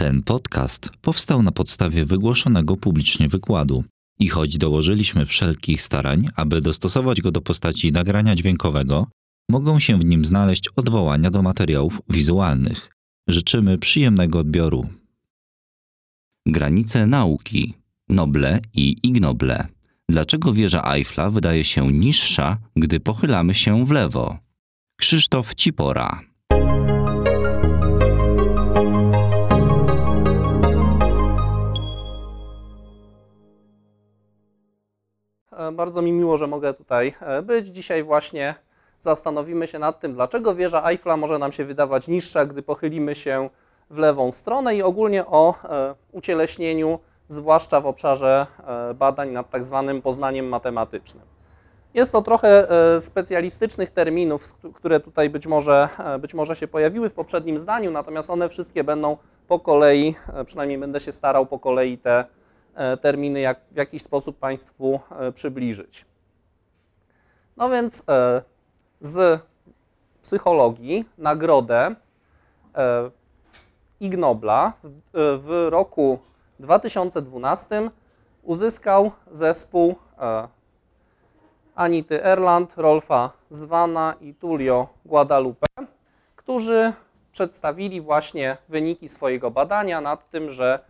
Ten podcast powstał na podstawie wygłoszonego publicznie wykładu i choć dołożyliśmy wszelkich starań, aby dostosować go do postaci nagrania dźwiękowego, mogą się w nim znaleźć odwołania do materiałów wizualnych. Życzymy przyjemnego odbioru. Granice nauki. Noble i ignoble. Dlaczego wieża Eiffla wydaje się niższa, gdy pochylamy się w lewo? Krzysztof Cipora. Bardzo mi miło, że mogę tutaj e, być. Dzisiaj właśnie zastanowimy się nad tym, dlaczego wieża Eiffla może nam się wydawać niższa, gdy pochylimy się w lewą stronę i ogólnie o e, ucieleśnieniu, zwłaszcza w obszarze e, badań nad tak zwanym poznaniem matematycznym. Jest to trochę e, specjalistycznych terminów, które tutaj być może, e, być może się pojawiły w poprzednim zdaniu, natomiast one wszystkie będą po kolei, e, przynajmniej będę się starał po kolei te e, terminy jak, w jakiś sposób Państwu e, przybliżyć. No więc e, z psychologii nagrodę e, Ig Nobla w, e, roku 2012 uzyskał zespół e, Anity Erland, Rolfa Zwana i Tullio Guadalupe, którzy przedstawili właśnie wyniki swojego badania nad tym, że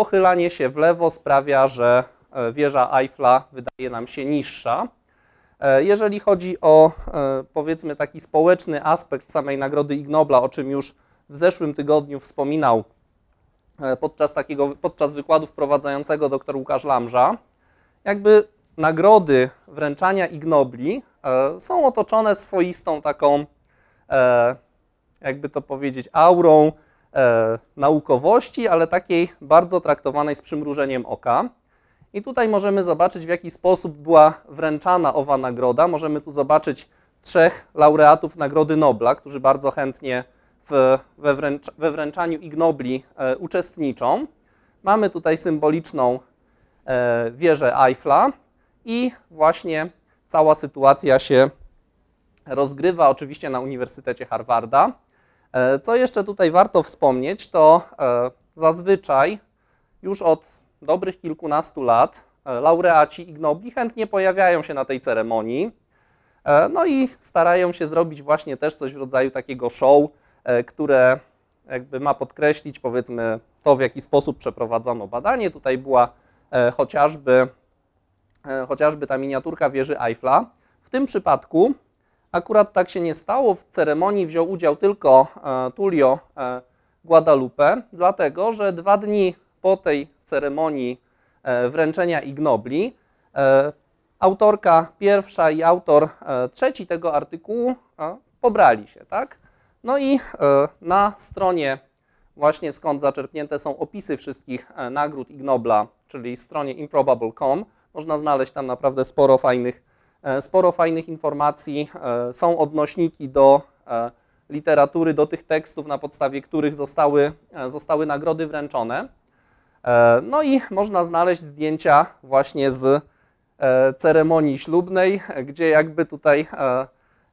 pochylanie się w lewo sprawia, że e, wieża Eiffla wydaje nam się niższa. E, Jeżeli chodzi o e, powiedzmy taki społeczny aspekt samej nagrody Ig Nobla, o czym już w zeszłym tygodniu wspominał podczas takiego podczas wykładu wprowadzającego dr Łukasz Lamża, jakby nagrody wręczania Ig Nobli są otoczone swoistą taką jakby to powiedzieć, aurą naukowości, ale takiej bardzo traktowanej z przymrużeniem oka. I tutaj możemy zobaczyć, w jaki sposób była wręczana owa nagroda. Możemy tu zobaczyć trzech laureatów Nagrody Nobla, którzy bardzo chętnie w, we, wręcz, we wręczaniu Ig Nobli e, uczestniczą. Mamy tutaj symboliczną e, wieżę Eiffla i właśnie cała sytuacja się rozgrywa oczywiście na Uniwersytecie Harvarda. E, Co jeszcze tutaj warto wspomnieć, to e, zazwyczaj już od dobrych kilkunastu lat e, laureaci Ig Nobli chętnie pojawiają się na tej ceremonii. No i starają się zrobić właśnie też coś w rodzaju takiego show, które jakby ma podkreślić powiedzmy to, w jaki sposób przeprowadzono badanie. Tutaj była chociażby, chociażby ta miniaturka wieży Eiffla. W tym przypadku Akurat tak się nie stało. W ceremonii wziął udział tylko e, Tullio e, Guadalupe, dlatego że dwa dni po tej ceremonii e, wręczenia Ig Nobli e, autorka pierwsza i autor trzeci tego artykułu pobrali się, tak? No i na stronie właśnie skąd zaczerpnięte są opisy wszystkich nagród Ig Nobla, czyli stronie improbable.com, można znaleźć tam naprawdę sporo fajnych sporo fajnych informacji. e, Są odnośniki do e, literatury, do tych tekstów, na podstawie których zostały, e, zostały nagrody wręczone. E, No i można znaleźć zdjęcia właśnie z e, ceremonii ślubnej, e, gdzie jakby tutaj e,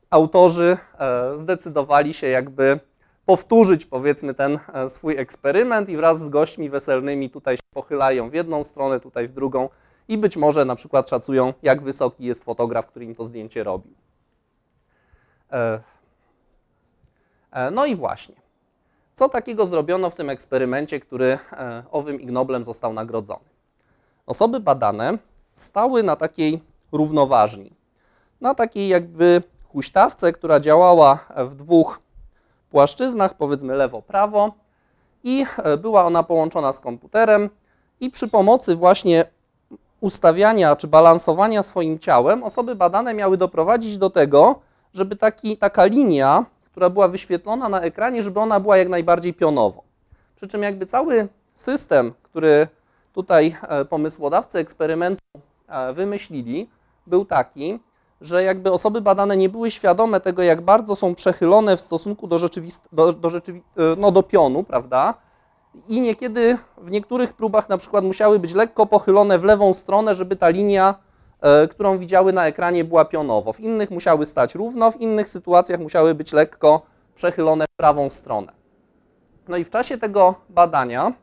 autorzy e, zdecydowali się jakby powtórzyć powiedzmy ten e, swój eksperyment i wraz z gośćmi weselnymi tutaj się pochylają w jedną stronę, tutaj w drugą i być może na przykład szacują, jak wysoki jest fotograf, który im to zdjęcie robił. E, e, No i właśnie. Co takiego zrobiono w tym eksperymencie, który e, owym Ig Noblem został nagrodzony? Osoby badane stały na takiej równoważni, na takiej jakby huśtawce, która działała w dwóch płaszczyznach, powiedzmy lewo-prawo, i była ona połączona z komputerem, i przy pomocy właśnie ustawiania czy balansowania swoim ciałem, osoby badane miały doprowadzić do tego, żeby taki, taka linia, która była wyświetlona na ekranie, żeby ona była jak najbardziej pionowo. Przy czym jakby cały system, który tutaj e, pomysłodawcy eksperymentu e, wymyślili, był taki, że jakby osoby badane nie były świadome tego, jak bardzo są przechylone w stosunku do, rzeczywist- do, do, rzeczywi- e, no, do pionu, prawda? I niekiedy w niektórych próbach na przykład musiały być lekko pochylone w lewą stronę, żeby ta linia, e, którą widziały na ekranie, była pionowo. W innych musiały stać równo, w innych sytuacjach musiały być lekko przechylone w prawą stronę. No i w czasie tego badania,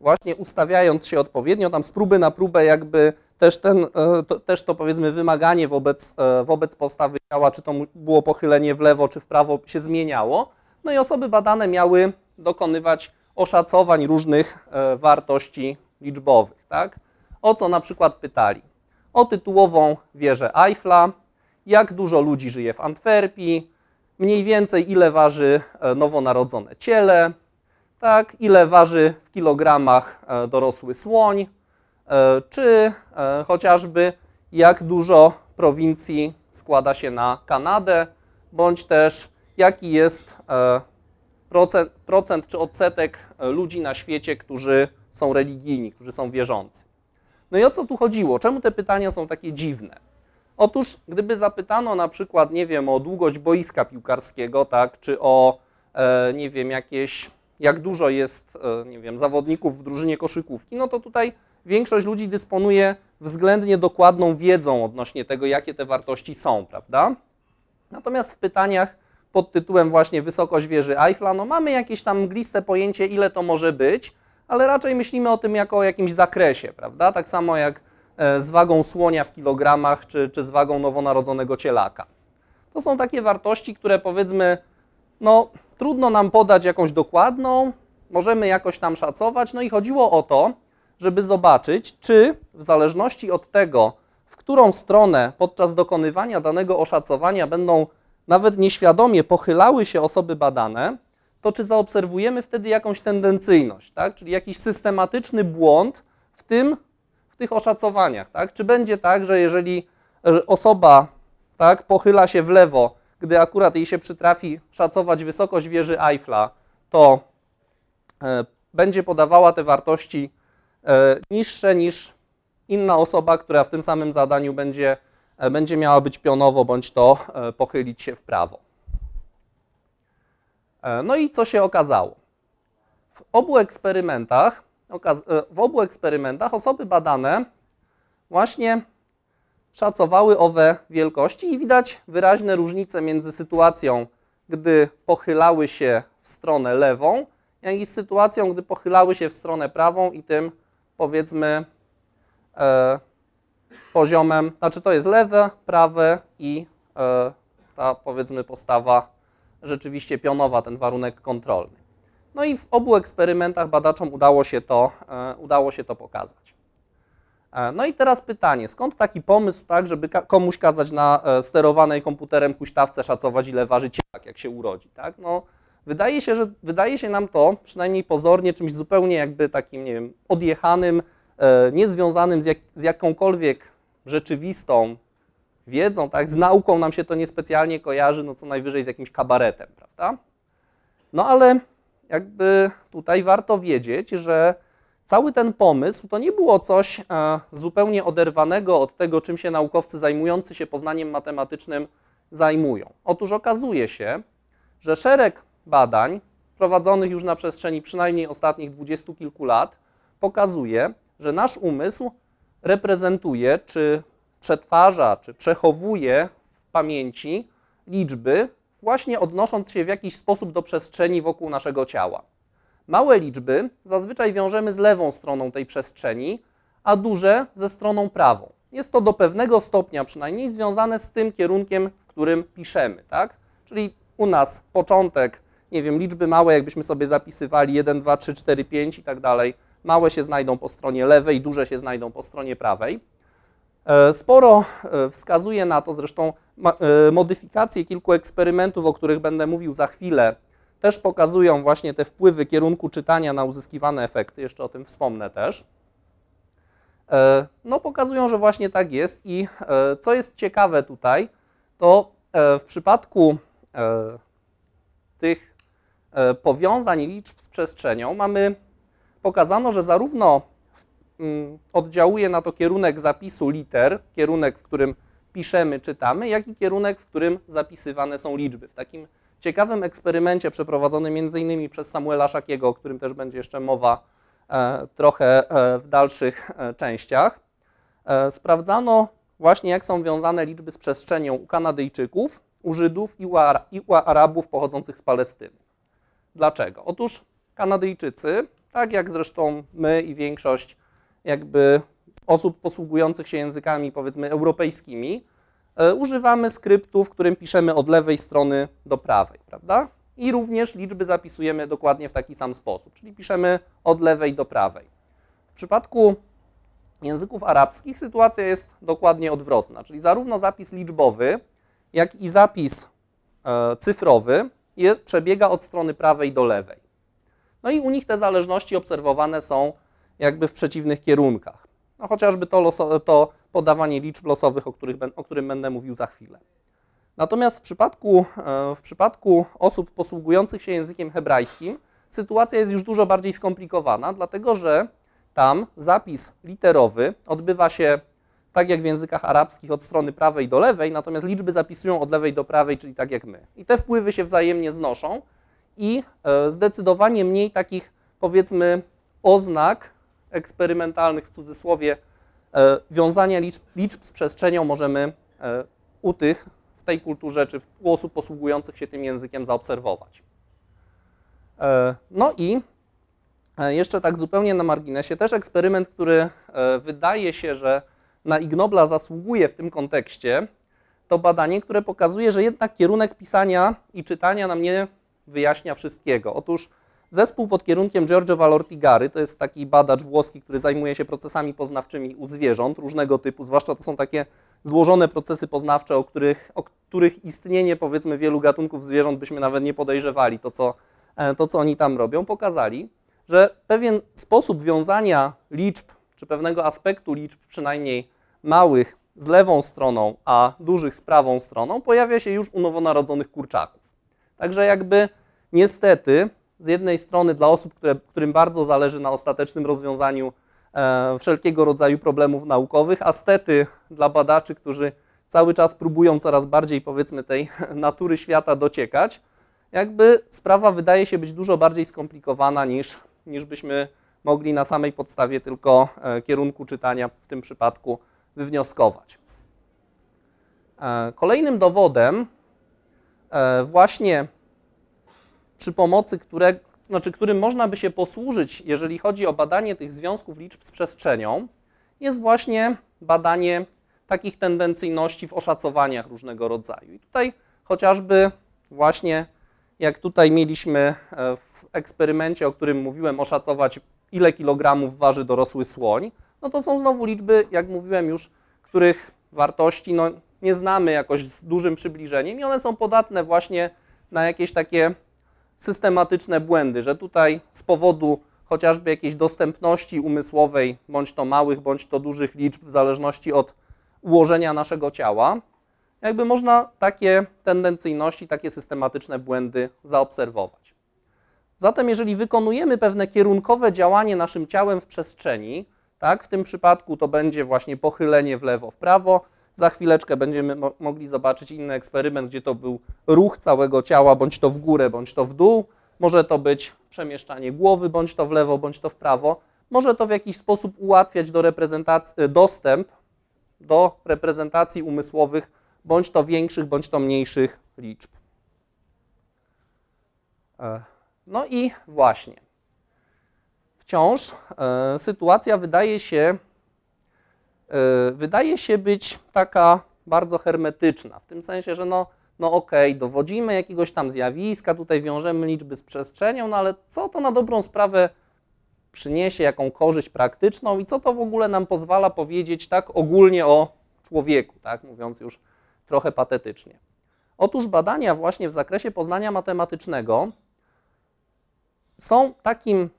właśnie ustawiając się odpowiednio, tam z próby na próbę jakby też, ten, e, to, też to powiedzmy wymaganie wobec, e, wobec postawy ciała, czy to było pochylenie w lewo, czy w prawo się zmieniało. No i osoby badane miały dokonywać oszacowań różnych e, wartości liczbowych. Tak? O co na przykład pytali? O tytułową wieżę Eiffla, jak dużo ludzi żyje w Antwerpii, mniej więcej ile waży nowonarodzone ciele, tak, ile waży w kilogramach dorosły słoń, E, czy e, chociażby jak dużo prowincji składa się na Kanadę, bądź też jaki jest e, procent, procent czy odsetek ludzi na świecie, którzy są religijni, którzy są wierzący. No i o co tu chodziło? Czemu te pytania są takie dziwne? Otóż, gdyby zapytano na przykład, nie wiem, o długość boiska piłkarskiego, tak, czy o, nie wiem, jakieś, jak dużo jest, nie wiem, zawodników w drużynie koszykówki, no to tutaj większość ludzi dysponuje względnie dokładną wiedzą odnośnie tego, jakie te wartości są, prawda? Natomiast w pytaniach pod tytułem właśnie wysokość wieży Eiffla, no mamy jakieś tam mgliste pojęcie, ile to może być, ale raczej myślimy o tym jako o jakimś zakresie, prawda? Tak samo jak e, z wagą słonia w kilogramach, czy, czy z wagą nowonarodzonego cielaka. To są takie wartości, które powiedzmy, no trudno nam podać jakąś dokładną, możemy jakoś tam szacować, no i chodziło o to, żeby zobaczyć, czy w zależności od tego, w którą stronę podczas dokonywania danego oszacowania będą nawet nieświadomie pochylały się osoby badane, to czy zaobserwujemy wtedy jakąś tendencyjność, tak? czyli jakiś systematyczny błąd w, tym, w tych oszacowaniach. Tak? Czy będzie tak, że jeżeli osoba tak, pochyla się w lewo, gdy akurat jej się przytrafi szacować wysokość wieży Eiffla, to e, będzie podawała te wartości E, niższe niż inna osoba, która w tym samym zadaniu będzie, będzie miała być pionowo bądź to e, pochylić się w prawo. No i co się okazało? W obu eksperymentach, w obu eksperymentach osoby badane właśnie szacowały owe wielkości i widać wyraźne różnice między sytuacją, gdy pochylały się w stronę lewą, jak i sytuacją, gdy pochylały się w stronę prawą i tym powiedzmy e, poziomem, znaczy to jest lewe, prawe i e, ta powiedzmy postawa rzeczywiście pionowa, ten warunek kontrolny. No i w obu eksperymentach badaczom udało się to, e, udało się to pokazać. E, no i teraz pytanie, skąd taki pomysł, tak, żeby komuś kazać na sterowanej komputerem huśtawce szacować, ile waży cielak, jak się urodzi, tak? No, Wydaje się, że wydaje się nam to, przynajmniej pozornie, czymś zupełnie jakby takim, nie wiem, odjechanym, niezwiązanym z, jak, z jakąkolwiek rzeczywistą wiedzą, tak, z nauką nam się to niespecjalnie kojarzy, no co najwyżej z jakimś kabaretem, prawda? No ale jakby tutaj warto wiedzieć, że cały ten pomysł to nie było coś e, zupełnie oderwanego od tego, czym się naukowcy zajmujący się poznaniem matematycznym zajmują. Otóż okazuje się, że szereg badań prowadzonych już na przestrzeni przynajmniej ostatnich dwudziestu kilku lat pokazuje, że nasz umysł reprezentuje, czy przetwarza, czy przechowuje w pamięci liczby, właśnie odnosząc się w jakiś sposób do przestrzeni wokół naszego ciała. Małe liczby zazwyczaj wiążemy z lewą stroną tej przestrzeni, a duże ze stroną prawą. Jest to do pewnego stopnia przynajmniej związane z tym kierunkiem, w którym piszemy. Tak? Czyli u nas początek nie wiem, liczby małe, jakbyśmy sobie zapisywali 1, 2, 3, 4, 5 i tak dalej, małe się znajdą po stronie lewej, duże się znajdą po stronie prawej. E, sporo e, wskazuje na to, zresztą e, modyfikacje kilku eksperymentów, o których będę mówił za chwilę, też pokazują właśnie te wpływy kierunku czytania na uzyskiwane efekty, jeszcze o tym wspomnę też. No, pokazują, że właśnie tak jest i co jest ciekawe tutaj, to w przypadku tych powiązań liczb z przestrzenią mamy pokazano, że zarówno mm, oddziałuje na to kierunek zapisu liter, kierunek, w którym piszemy, czytamy, jak i kierunek, w którym zapisywane są liczby. W takim ciekawym eksperymencie przeprowadzonym m.in. przez Samuela Szakiego, o którym też będzie jeszcze mowa e, trochę e, w dalszych częściach, sprawdzano właśnie, jak są wiązane liczby z przestrzenią u Kanadyjczyków, u Żydów i u Arabów pochodzących z Palestyny. Dlaczego? Otóż Kanadyjczycy, tak jak zresztą my i większość jakby osób posługujących się językami powiedzmy europejskimi, e, używamy skryptu, w którym piszemy od lewej strony do prawej, prawda? I również liczby zapisujemy dokładnie w taki sam sposób, czyli piszemy od lewej do prawej. W przypadku języków arabskich sytuacja jest dokładnie odwrotna, czyli zarówno zapis liczbowy, jak i zapis e, cyfrowy przebiega od strony prawej do lewej. No i u nich te zależności obserwowane są jakby w przeciwnych kierunkach. No chociażby to, loso, to podawanie liczb losowych, o, których, o którym będę mówił za chwilę. Natomiast w przypadku, e, w przypadku osób posługujących się językiem hebrajskim sytuacja jest już dużo bardziej skomplikowana, dlatego że tam zapis literowy odbywa się tak jak w językach arabskich od strony prawej do lewej, natomiast liczby zapisują od lewej do prawej, czyli tak jak my. I te wpływy się wzajemnie znoszą i e, zdecydowanie mniej takich, powiedzmy, oznak eksperymentalnych w cudzysłowie e, wiązania liczb, liczb z przestrzenią możemy e, u tych w tej kulturze czy u osób posługujących się tym językiem zaobserwować. No i jeszcze tak zupełnie na marginesie, też eksperyment, który wydaje się, że na Ignobla zasługuje w tym kontekście, to badanie, które pokazuje, że jednak kierunek pisania i czytania nam nie wyjaśnia wszystkiego. Otóż zespół pod kierunkiem Giorgio Valortigary, to jest taki badacz włoski, który zajmuje się procesami poznawczymi u zwierząt różnego typu, zwłaszcza to są takie złożone procesy poznawcze, o których, o których istnienie powiedzmy wielu gatunków zwierząt byśmy nawet nie podejrzewali, to co, e, to co oni tam robią, pokazali, że pewien sposób wiązania liczb, czy pewnego aspektu liczb przynajmniej małych z lewą stroną, a dużych z prawą stroną pojawia się już u nowonarodzonych kurczaków. Także jakby niestety z jednej strony dla osób, które, którym bardzo zależy na ostatecznym rozwiązaniu e, wszelkiego rodzaju problemów naukowych, a stety dla badaczy, którzy cały czas próbują coraz bardziej powiedzmy tej natury świata dociekać, jakby sprawa wydaje się być dużo bardziej skomplikowana niż, niż byśmy mogli na samej podstawie tylko e, kierunku czytania w tym przypadku wywnioskować. E, kolejnym dowodem właśnie przy pomocy które, znaczy którym można by się posłużyć, jeżeli chodzi o badanie tych związków liczb z przestrzenią, jest właśnie badanie takich tendencyjności w oszacowaniach różnego rodzaju. I tutaj chociażby właśnie jak tutaj mieliśmy e, w eksperymencie, o którym mówiłem, oszacować ile kilogramów waży dorosły słoń, no to są znowu liczby, jak mówiłem już, których wartości no, nie znamy jakoś z dużym przybliżeniem i one są podatne właśnie na jakieś takie systematyczne błędy, że tutaj z powodu chociażby jakiejś dostępności umysłowej, bądź to małych, bądź to dużych liczb, w zależności od ułożenia naszego ciała, jakby można takie tendencyjności, takie systematyczne błędy zaobserwować. Zatem jeżeli wykonujemy pewne kierunkowe działanie naszym ciałem w przestrzeni, tak? W tym przypadku to będzie właśnie pochylenie w lewo, w prawo. Za chwileczkę będziemy mo mogli zobaczyć inny eksperyment, gdzie to był ruch całego ciała, bądź to w górę, bądź to w dół. Może to być przemieszczanie głowy, bądź to w lewo, bądź to w prawo. Może to w jakiś sposób ułatwiać do e, dostęp do reprezentacji umysłowych, bądź to większych, bądź to mniejszych liczb. E, no i właśnie wciąż e, sytuacja wydaje się, wydaje się być taka bardzo hermetyczna, w tym sensie, że no, no okej, okay, dowodzimy jakiegoś tam zjawiska, tutaj wiążemy liczby z przestrzenią, no ale co to na dobrą sprawę przyniesie, jaką korzyść praktyczną i co to w ogóle nam pozwala powiedzieć tak ogólnie o człowieku, tak, mówiąc już trochę patetycznie. Otóż badania właśnie w zakresie poznania matematycznego są takim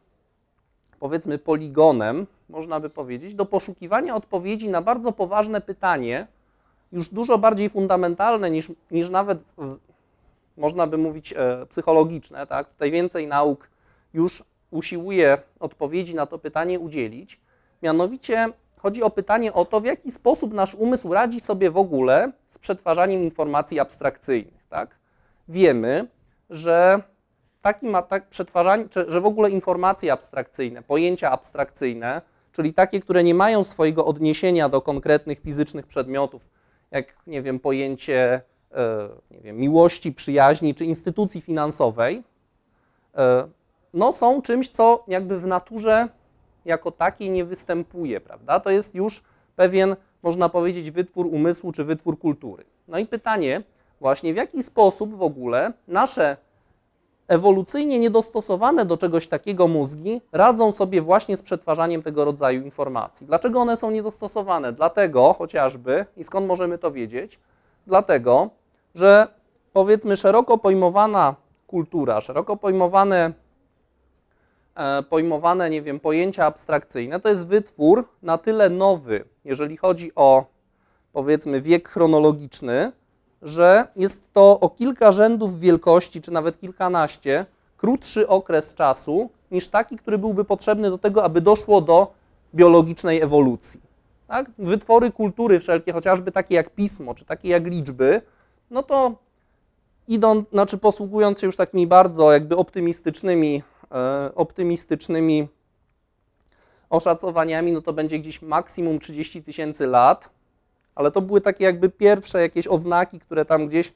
powiedzmy poligonem, można by powiedzieć, do poszukiwania odpowiedzi na bardzo poważne pytanie, już dużo bardziej fundamentalne niż, niż nawet, z, można by mówić, e, psychologiczne. Tak? Tutaj więcej nauk już usiłuje odpowiedzi na to pytanie udzielić. Mianowicie chodzi o pytanie o to, w jaki sposób nasz umysł radzi sobie w ogóle z przetwarzaniem informacji abstrakcyjnych. Tak? Wiemy, że taki ma tak przetwarzanie, że w ogóle informacje abstrakcyjne, pojęcia abstrakcyjne, czyli takie, które nie mają swojego odniesienia do konkretnych fizycznych przedmiotów, jak nie wiem, pojęcie e, nie wiem, miłości, przyjaźni czy instytucji finansowej, e, no, są czymś, co jakby w naturze jako takiej nie występuje, prawda? To jest już pewien, można powiedzieć, wytwór umysłu czy wytwór kultury. No i pytanie właśnie, w jaki sposób w ogóle nasze ewolucyjnie niedostosowane do czegoś takiego mózgi radzą sobie właśnie z przetwarzaniem tego rodzaju informacji. Dlaczego one są niedostosowane? Dlatego chociażby, i skąd możemy to wiedzieć? Dlatego, że powiedzmy szeroko pojmowana kultura, szeroko pojmowane, e, pojmowane, nie wiem, pojęcia abstrakcyjne, to jest wytwór na tyle nowy, jeżeli chodzi o powiedzmy wiek chronologiczny, że jest to o kilka rzędów wielkości, czy nawet kilkanaście, krótszy okres czasu niż taki, który byłby potrzebny do tego, aby doszło do biologicznej ewolucji. Tak? Wytwory kultury wszelkie, chociażby takie jak pismo, czy takie jak liczby, no to idą, znaczy posługując się już takimi bardzo jakby optymistycznymi, e, optymistycznymi oszacowaniami, no to będzie gdzieś maksimum 30 tysięcy lat, ale to były takie jakby pierwsze jakieś oznaki, które tam gdzieś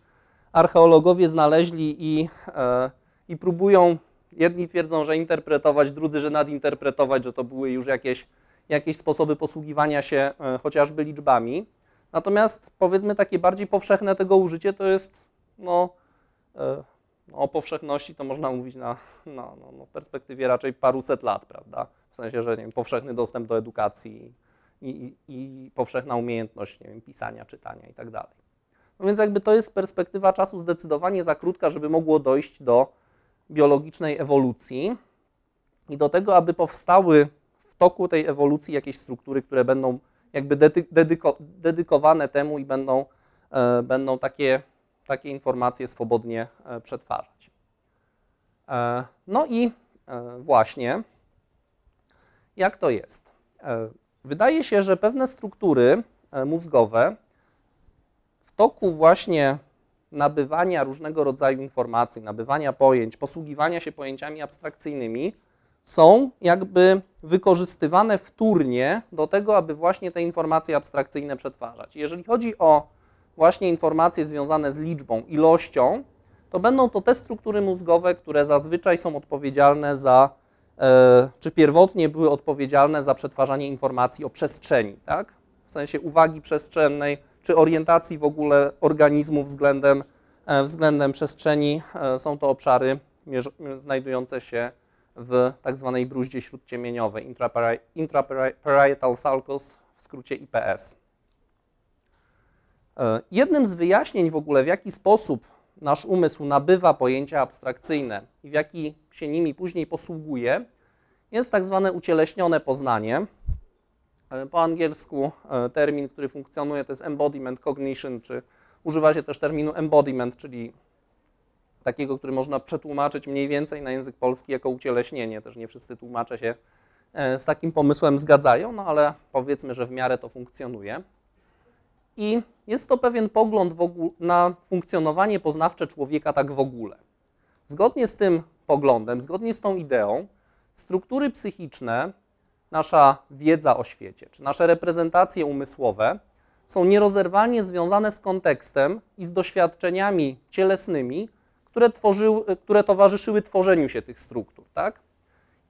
archeologowie znaleźli i, e, i próbują, jedni twierdzą, że interpretować, drudzy, że nadinterpretować, że to były już jakieś, jakieś sposoby posługiwania się e, chociażby liczbami. Natomiast powiedzmy takie bardziej powszechne tego użycie to jest, no, e, no o powszechności to można mówić na, na no, no, perspektywie raczej paruset lat, prawda? W sensie, że nie wiem, powszechny dostęp do edukacji, i, i powszechna umiejętność nie wiem, pisania, czytania i tak. No więc jakby to jest perspektywa czasu zdecydowanie za krótka, żeby mogło dojść do biologicznej ewolucji i do tego, aby powstały w toku tej ewolucji jakieś struktury, które będą jakby dedyko, dedykowane temu i będą, e, będą takie, takie informacje swobodnie e, przetwarzać. E, no i e, właśnie, jak to jest? Wydaje się, że pewne struktury e, mózgowe w toku właśnie nabywania różnego rodzaju informacji, nabywania pojęć, posługiwania się pojęciami abstrakcyjnymi są jakby wykorzystywane wtórnie do tego, aby właśnie te informacje abstrakcyjne przetwarzać. Jeżeli chodzi o właśnie informacje związane z liczbą, ilością, to będą to te struktury mózgowe, które zazwyczaj są odpowiedzialne za czy pierwotnie były odpowiedzialne za przetwarzanie informacji o przestrzeni, tak? w sensie uwagi przestrzennej, czy orientacji w ogóle organizmu względem, e, względem przestrzeni. E, są to obszary znajdujące się w tak zwanej bruździe śródciemieniowej, intraparietal sulcus, w skrócie IPS. Jednym z wyjaśnień w ogóle, w jaki sposób nasz umysł nabywa pojęcia abstrakcyjne i w jaki się nimi później posługuje, jest tak zwane ucieleśnione poznanie. E, po angielsku e, termin, który funkcjonuje, to jest embodiment cognition, czy używa się też terminu embodiment, czyli takiego, który można przetłumaczyć mniej więcej na język polski jako ucieleśnienie. Też nie wszyscy tłumacze się e, z takim pomysłem zgadzają, no ale powiedzmy, że w miarę to funkcjonuje. I jest to pewien pogląd na funkcjonowanie poznawcze człowieka tak w ogóle. Zgodnie z tym poglądem, zgodnie z tą ideą, struktury psychiczne, nasza wiedza o świecie, czy nasze reprezentacje umysłowe są nierozerwalnie związane z kontekstem i z doświadczeniami cielesnymi, które, tworzyły, które towarzyszyły tworzeniu się tych struktur. Tak?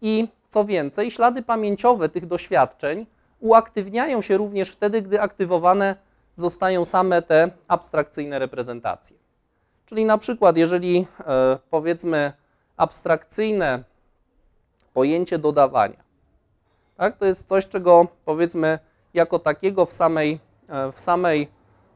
I co więcej, ślady pamięciowe tych doświadczeń uaktywniają się również wtedy, gdy aktywowane zostają same te abstrakcyjne reprezentacje. Czyli na przykład, jeżeli e, powiedzmy abstrakcyjne pojęcie dodawania, tak, to jest coś, czego powiedzmy jako takiego w samej, e, w samej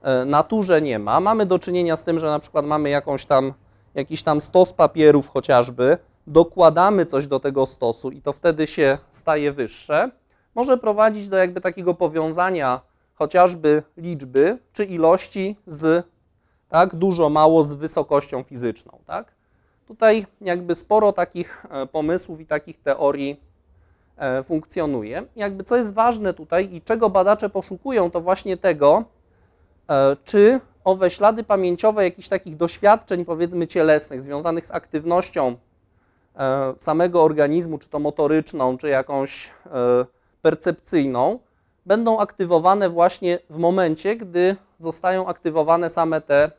e, naturze nie ma. Mamy do czynienia z tym, że na przykład mamy jakąś tam, jakiś tam stos papierów chociażby, dokładamy coś do tego stosu i to wtedy się staje wyższe, może prowadzić do jakby takiego powiązania chociażby liczby czy ilości z tak, dużo, mało z wysokością fizyczną. Tak? Tutaj jakby sporo takich e, pomysłów i takich teorii e, funkcjonuje. Jakby co jest ważne tutaj i czego badacze poszukują, to właśnie tego, e, czy owe ślady pamięciowe jakichś takich doświadczeń, powiedzmy cielesnych, związanych z aktywnością samego organizmu, czy to motoryczną, czy jakąś percepcyjną, będą aktywowane właśnie w momencie, gdy zostają aktywowane same te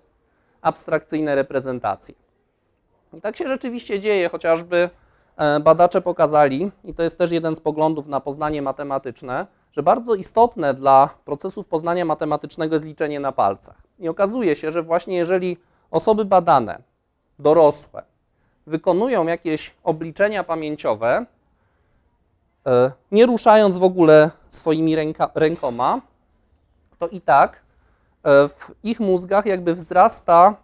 abstrakcyjne reprezentacje. I tak się rzeczywiście dzieje, chociażby e, badacze pokazali, i to jest też jeden z poglądów na poznanie matematyczne, że bardzo istotne dla procesów poznania matematycznego jest liczenie na palcach. I okazuje się, że właśnie jeżeli osoby badane, dorosłe, wykonują jakieś obliczenia pamięciowe, e, nie ruszając w ogóle swoimi ręka, rękoma, to i tak e, w ich mózgach jakby wzrasta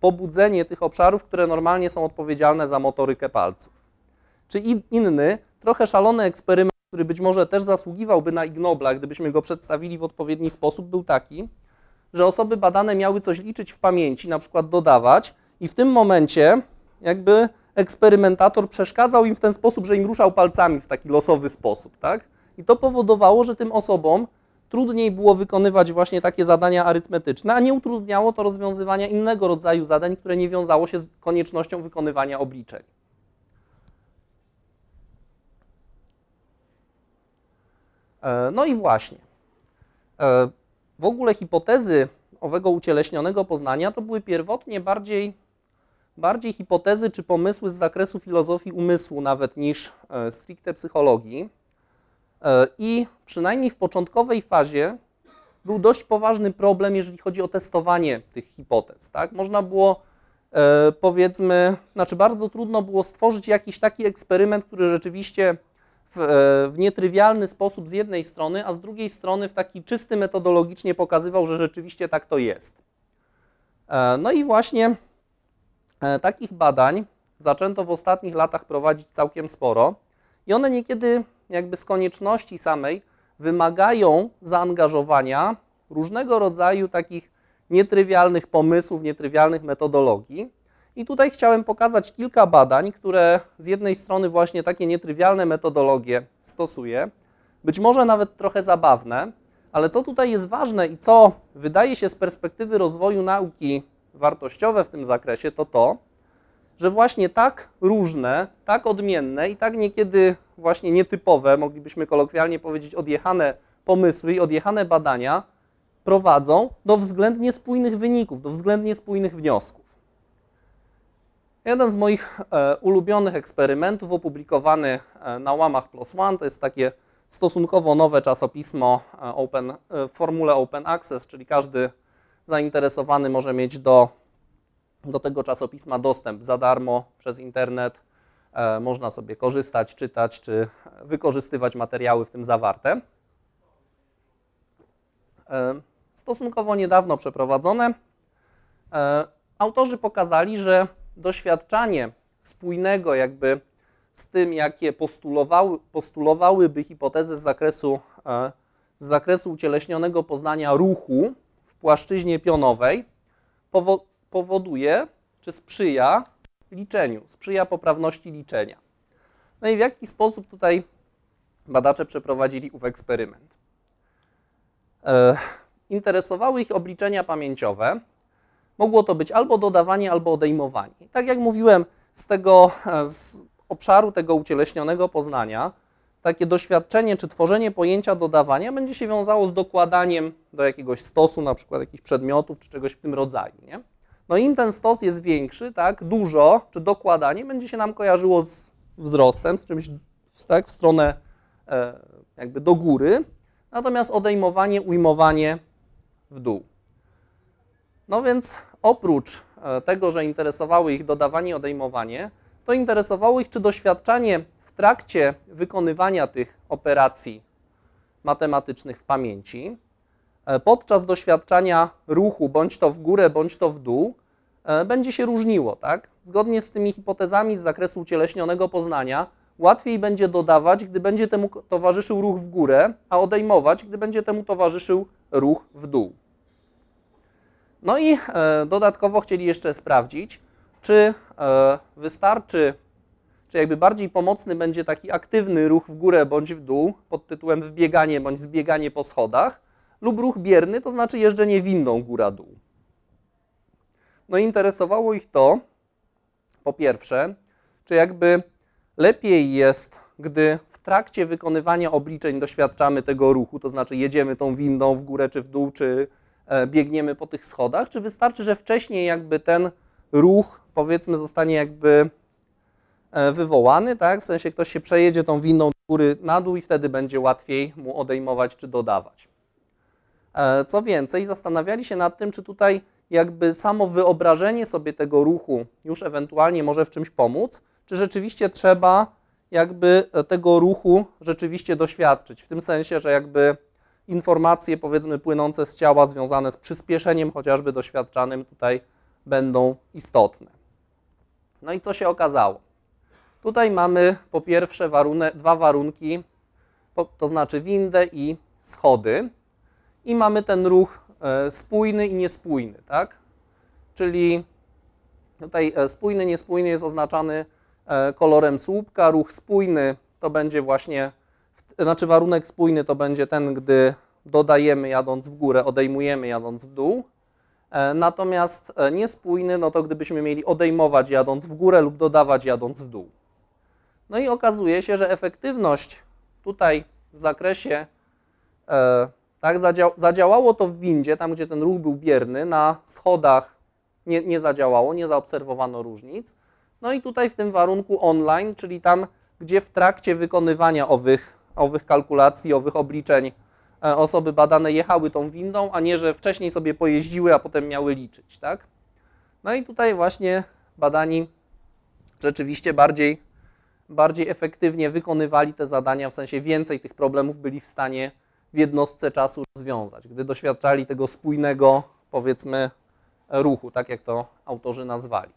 pobudzenie tych obszarów, które normalnie są odpowiedzialne za motorykę palców. Czy inny, trochę szalony eksperyment, który być może też zasługiwałby na Ignobla, gdybyśmy go przedstawili w odpowiedni sposób, był taki, że osoby badane miały coś liczyć w pamięci, na przykład dodawać, i w tym momencie jakby eksperymentator przeszkadzał im w ten sposób, że im ruszał palcami w taki losowy sposób, tak? I to powodowało, że tym osobom trudniej było wykonywać właśnie takie zadania arytmetyczne, a nie utrudniało to rozwiązywania innego rodzaju zadań, które nie wiązało się z koniecznością wykonywania obliczeń. E, no i właśnie. E, w ogóle hipotezy owego ucieleśnionego poznania to były pierwotnie bardziej, bardziej hipotezy czy pomysły z zakresu filozofii umysłu nawet niż e, stricte psychologii. I przynajmniej w początkowej fazie był dość poważny problem, jeżeli chodzi o testowanie tych hipotez. Tak? Można było, powiedzmy, znaczy bardzo trudno było stworzyć jakiś taki eksperyment, który rzeczywiście w, e, w nietrywialny sposób z jednej strony, a z drugiej strony w taki czysty metodologicznie pokazywał, że rzeczywiście tak to jest. E, no i właśnie e, takich badań zaczęto w ostatnich latach prowadzić całkiem sporo i one niekiedy jakby z konieczności samej wymagają zaangażowania różnego rodzaju takich nietrywialnych pomysłów, nietrywialnych metodologii. I tutaj chciałem pokazać kilka badań, które z jednej strony właśnie takie nietrywialne metodologie stosuje, być może nawet trochę zabawne, ale co tutaj jest ważne i co wydaje się z perspektywy rozwoju nauki wartościowe w tym zakresie, to to, że właśnie tak różne, tak odmienne i tak niekiedy właśnie nietypowe, moglibyśmy kolokwialnie powiedzieć odjechane pomysły i odjechane badania prowadzą do względnie spójnych wyników, do względnie spójnych wniosków. Jeden z moich e, ulubionych eksperymentów, opublikowany e, na łamach PLOS ONE, to jest takie stosunkowo nowe czasopismo e, open, w formule Open Access, czyli każdy zainteresowany może mieć do, do tego czasopisma dostęp za darmo przez internet. Można sobie korzystać, czytać czy wykorzystywać materiały w tym zawarte. Stosunkowo niedawno przeprowadzone. Autorzy pokazali, że doświadczanie spójnego jakby z tym, jakie postulowały, postulowałyby hipotezy z zakresu, e, z zakresu ucieleśnionego poznania ruchu w płaszczyźnie pionowej, powoduje, czy sprzyja liczeniu, sprzyja poprawności liczenia. No i w jaki sposób tutaj badacze przeprowadzili ów eksperyment? E, interesowały ich obliczenia pamięciowe, Mogło to być albo dodawanie, albo odejmowanie. Tak jak mówiłem, z tego e, z obszaru tego ucieleśnionego poznania, takie doświadczenie czy tworzenie pojęcia dodawania będzie się wiązało z dokładaniem do jakiegoś stosu, na przykład jakichś przedmiotów czy czegoś w tym rodzaju. Nie? No im ten stos jest większy, tak, dużo, czy dokładanie będzie się nam kojarzyło z wzrostem, z czymś tak, w stronę e, jakby do góry, natomiast odejmowanie, ujmowanie w dół. No więc oprócz e, tego, że interesowały ich dodawanie odejmowanie, to interesowało ich, czy doświadczanie w trakcie wykonywania tych operacji matematycznych w pamięci, e, podczas doświadczania ruchu, bądź to w górę, bądź to w dół, będzie się różniło. Tak? Zgodnie z tymi hipotezami z zakresu ucieleśnionego poznania, łatwiej będzie dodawać, gdy będzie temu towarzyszył ruch w górę, a odejmować, gdy będzie temu towarzyszył ruch w dół. No i e, dodatkowo chcieli jeszcze sprawdzić, czy e, wystarczy, czy jakby bardziej pomocny będzie taki aktywny ruch w górę bądź w dół pod tytułem wbieganie bądź zbieganie po schodach, lub ruch bierny, to znaczy jeżdżenie windą góra-dół. No interesowało ich to, po pierwsze, czy jakby lepiej jest, gdy w trakcie wykonywania obliczeń doświadczamy tego ruchu, to znaczy jedziemy tą windą w górę czy w dół, czy E, biegniemy po tych schodach, czy wystarczy, że wcześniej jakby ten ruch, powiedzmy, zostanie jakby e, wywołany, tak? W sensie ktoś się przejedzie tą windą do góry na dół i wtedy będzie łatwiej mu odejmować czy dodawać. E, Co więcej, zastanawiali się nad tym, czy tutaj jakby samo wyobrażenie sobie tego ruchu już ewentualnie może w czymś pomóc, czy rzeczywiście trzeba jakby tego ruchu rzeczywiście doświadczyć. W tym sensie, że jakby informacje powiedzmy płynące z ciała związane z przyspieszeniem chociażby doświadczanym tutaj będą istotne. No i co się okazało? Tutaj mamy po pierwsze dwa warunki, to znaczy windę i schody i mamy ten ruch e, spójny i niespójny, tak? Czyli tutaj e, spójny, niespójny jest oznaczany e, kolorem słupka, ruch spójny to będzie właśnie, znaczy warunek spójny to będzie ten, gdy dodajemy jadąc w górę, odejmujemy jadąc w dół. E, Natomiast e, niespójny, no to gdybyśmy mieli odejmować jadąc w górę lub dodawać jadąc w dół. No i okazuje się, że efektywność tutaj w zakresie, e, tak, zadział, zadziałało to w windzie, tam gdzie ten ruch był bierny, na schodach nie, nie zadziałało, nie zaobserwowano różnic. No i tutaj w tym warunku online, czyli tam, gdzie w trakcie wykonywania owych, owych kalkulacji, owych obliczeń e, osoby badane jechały tą windą, a nie, że wcześniej sobie pojeździły, a potem miały liczyć, tak? No i tutaj właśnie badani rzeczywiście bardziej, bardziej efektywnie wykonywali te zadania, w sensie więcej tych problemów byli w stanie w jednostce czasu rozwiązać, gdy doświadczali tego spójnego, powiedzmy, ruchu, tak jak to autorzy nazwali.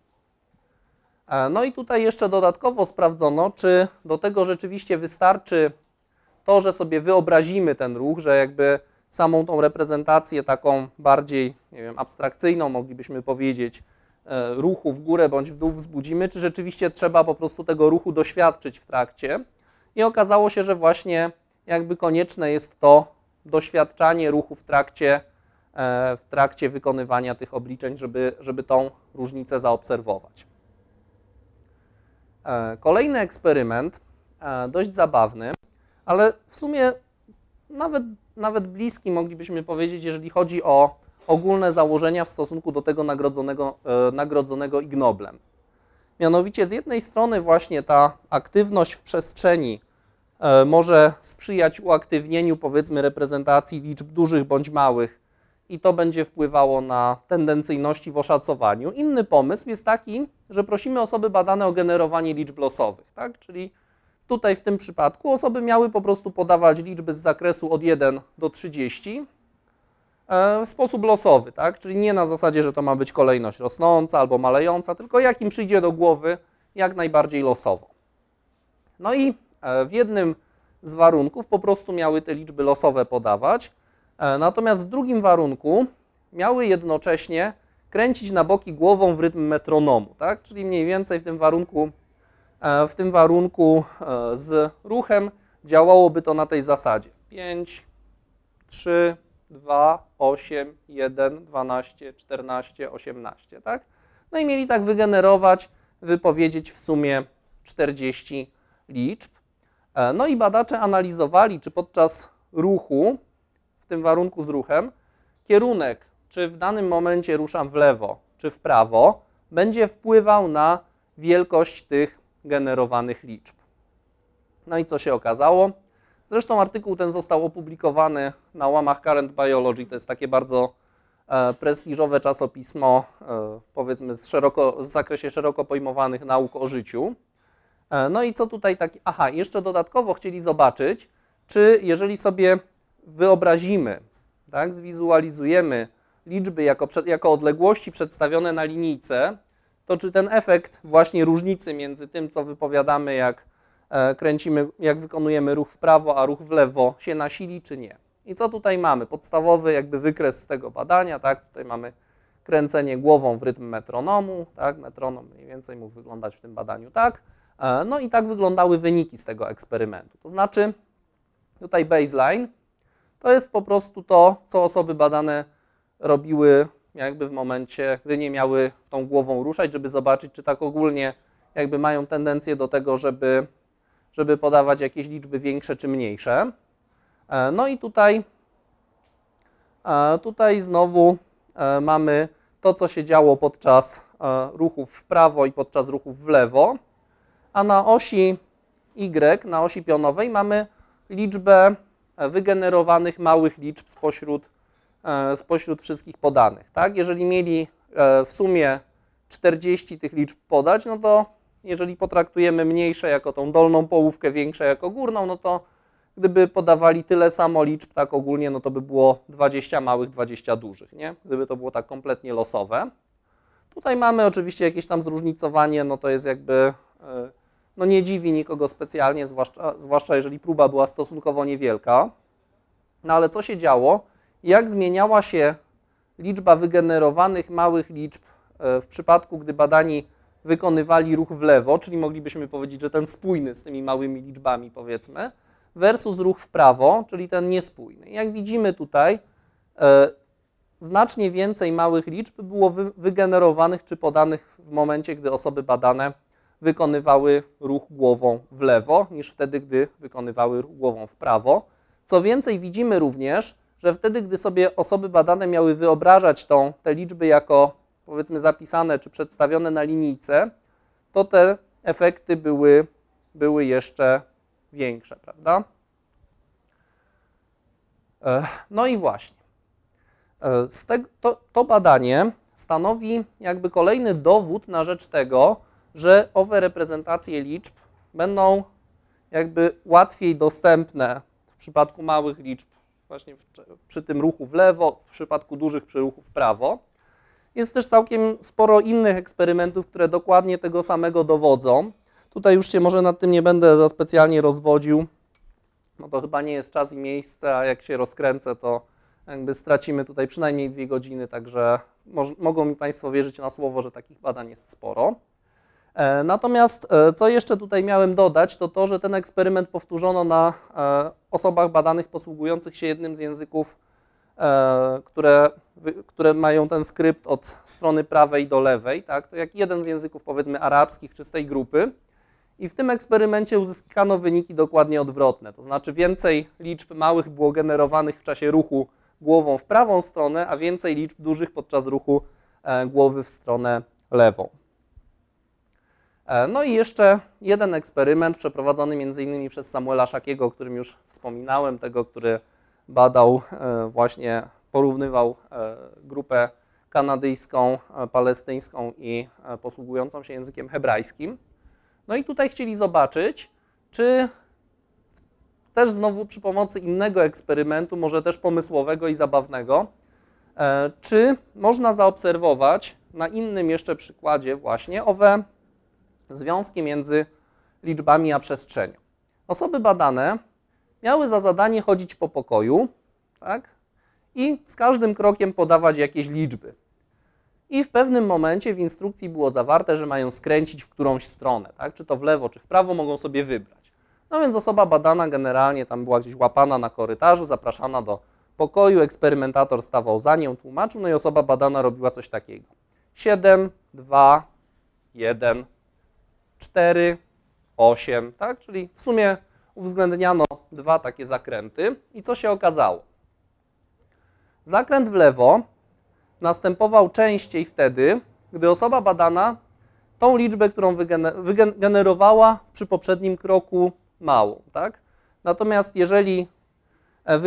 E, No i tutaj jeszcze dodatkowo sprawdzono, czy do tego rzeczywiście wystarczy to, że sobie wyobrazimy ten ruch, że jakby samą tą reprezentację taką bardziej, nie wiem, abstrakcyjną, moglibyśmy powiedzieć, e, ruchu w górę bądź w dół wzbudzimy, czy rzeczywiście trzeba po prostu tego ruchu doświadczyć w trakcie. I okazało się, że właśnie jakby konieczne jest to doświadczanie ruchu w trakcie, e, w trakcie wykonywania tych obliczeń, żeby, żeby tą różnicę zaobserwować. E, Kolejny eksperyment, e, dość zabawny, ale w sumie nawet, nawet bliski moglibyśmy powiedzieć, jeżeli chodzi o ogólne założenia w stosunku do tego nagrodzonego, nagrodzonego ignoblem. Mianowicie z jednej strony właśnie ta aktywność w przestrzeni może sprzyjać uaktywnieniu powiedzmy reprezentacji liczb dużych bądź małych i to będzie wpływało na tendencyjności w oszacowaniu. Inny pomysł jest taki, że prosimy osoby badane o generowanie liczb losowych, tak? czyli Tutaj w tym przypadku osoby miały po prostu podawać liczby z zakresu od 1 do 30 e, w sposób losowy, tak? czyli nie na zasadzie, że to ma być kolejność rosnąca albo malejąca, tylko jak im przyjdzie do głowy, jak najbardziej losowo. No i e, w jednym z warunków po prostu miały te liczby losowe podawać, e, natomiast w drugim warunku miały jednocześnie kręcić na boki głową w rytm metronomu, tak? czyli mniej więcej w tym warunku E, w tym warunku e, z ruchem działałoby to na tej zasadzie. 5, 3, 2, 8, 1, 12, 14, 18, tak? No i mieli tak wygenerować, wypowiedzieć w sumie 40 liczb. E, No i badacze analizowali, czy podczas ruchu, w tym warunku z ruchem, kierunek, czy w danym momencie ruszam w lewo, czy w prawo, będzie wpływał na wielkość tych generowanych liczb. No i co się okazało? Zresztą artykuł ten został opublikowany na łamach Current Biology. To jest takie bardzo e, prestiżowe czasopismo, e, powiedzmy z, szeroko, w zakresie szeroko pojmowanych nauk o życiu. E, no i co tutaj tak. Aha, jeszcze dodatkowo chcieli zobaczyć, czy jeżeli sobie wyobrazimy, tak, zwizualizujemy liczby jako, jako odległości przedstawione na linijce, to czy ten efekt właśnie różnicy między tym, co wypowiadamy, jak e, kręcimy, jak wykonujemy ruch w prawo, a ruch w lewo, się nasili, czy nie. I co tutaj mamy? Podstawowy jakby wykres z tego badania, tak? Tutaj mamy kręcenie głową w rytm metronomu, tak? Metronom mniej więcej mógł wyglądać w tym badaniu tak. E, No i tak wyglądały wyniki z tego eksperymentu. To znaczy, tutaj baseline to jest po prostu to, co osoby badane robiły jakby w momencie, gdy nie miały tą głową ruszać, żeby zobaczyć, czy tak ogólnie jakby mają tendencję do tego, żeby, żeby podawać jakieś liczby większe czy mniejsze. E, No i tutaj, e, tutaj znowu mamy to, co się działo podczas ruchów w prawo i podczas ruchów w lewo. A na osi Y, na osi pionowej mamy liczbę e, wygenerowanych małych liczb spośród, e, spośród wszystkich podanych. Tak? Jeżeli mieli e, w sumie 40 tych liczb podać, no to jeżeli potraktujemy mniejsze jako tą dolną połówkę, większe jako górną, no to gdyby podawali tyle samo liczb tak ogólnie, no to by było 20 małych, 20 dużych, nie? Gdyby to było tak kompletnie losowe. Tutaj mamy oczywiście jakieś tam zróżnicowanie, no to jest jakby, no nie dziwi nikogo specjalnie, zwłaszcza, zwłaszcza jeżeli próba była stosunkowo niewielka. No ale co się działo? Jak zmieniała się liczba wygenerowanych małych liczb w przypadku, gdy badani wykonywali ruch w lewo, czyli moglibyśmy powiedzieć, że ten spójny z tymi małymi liczbami powiedzmy, versus ruch w prawo, czyli ten niespójny. Jak widzimy tutaj, e, znacznie więcej małych liczb było wy, wygenerowanych czy podanych w momencie, gdy osoby badane wykonywały ruch głową w lewo, niż wtedy, gdy wykonywały ruch głową w prawo. Co więcej, widzimy również, że wtedy, gdy sobie osoby badane miały wyobrażać tą, te liczby jako powiedzmy zapisane czy przedstawione na linijce, to te efekty były, były jeszcze większe, prawda? No i właśnie. To, to badanie stanowi jakby kolejny dowód na rzecz tego, że owe reprezentacje liczb będą jakby łatwiej dostępne w przypadku małych liczb, właśnie przy tym ruchu w lewo, w przypadku dużych przy ruchu w prawo. Jest też całkiem sporo innych eksperymentów, które dokładnie tego samego dowodzą. Tutaj już się może nad tym nie będę za specjalnie rozwodził, no to chyba nie jest czas i miejsce, a jak się rozkręcę, to jakby stracimy tutaj przynajmniej dwie godziny, także mogą mi Państwo wierzyć na słowo, że takich badań jest sporo. E, natomiast e, co jeszcze tutaj miałem dodać, to to, że ten eksperyment powtórzono na e, osobach badanych posługujących się jednym z języków które, które mają ten skrypt od strony prawej do lewej, tak? to jak jeden z języków powiedzmy arabskich czy z tej grupy. I w tym eksperymencie uzyskano wyniki dokładnie odwrotne, to znaczy więcej liczb małych było generowanych w czasie ruchu głową w prawą stronę, a więcej liczb dużych podczas ruchu głowy w stronę lewą. E, no i jeszcze jeden eksperyment przeprowadzony m.in. przez Samuela Szakiego, o którym już wspominałem, tego, który badał, e, właśnie porównywał e, grupę kanadyjską, palestyńską i posługującą się językiem hebrajskim. No i tutaj chcieli zobaczyć, czy też znowu przy pomocy innego eksperymentu, może też pomysłowego i zabawnego, czy można zaobserwować na innym jeszcze przykładzie właśnie owe związki między liczbami a przestrzenią. Osoby badane miały za zadanie chodzić po pokoju tak? i z każdym krokiem podawać jakieś liczby. I w pewnym momencie w instrukcji było zawarte, że mają skręcić w którąś stronę, tak? czy to w lewo, czy w prawo, mogą sobie wybrać. No więc osoba badana generalnie tam była gdzieś łapana na korytarzu, zapraszana do pokoju, eksperymentator stawał za nią, tłumaczył, no i osoba badana robiła coś takiego. 7, 2, 1, 4, 8, tak? Czyli w sumie uwzględniano dwa takie zakręty i co się okazało? Zakręt w lewo następował częściej wtedy, gdy osoba badana tą liczbę, którą wygenerowała przy poprzednim kroku małą. Tak? Natomiast jeżeli e,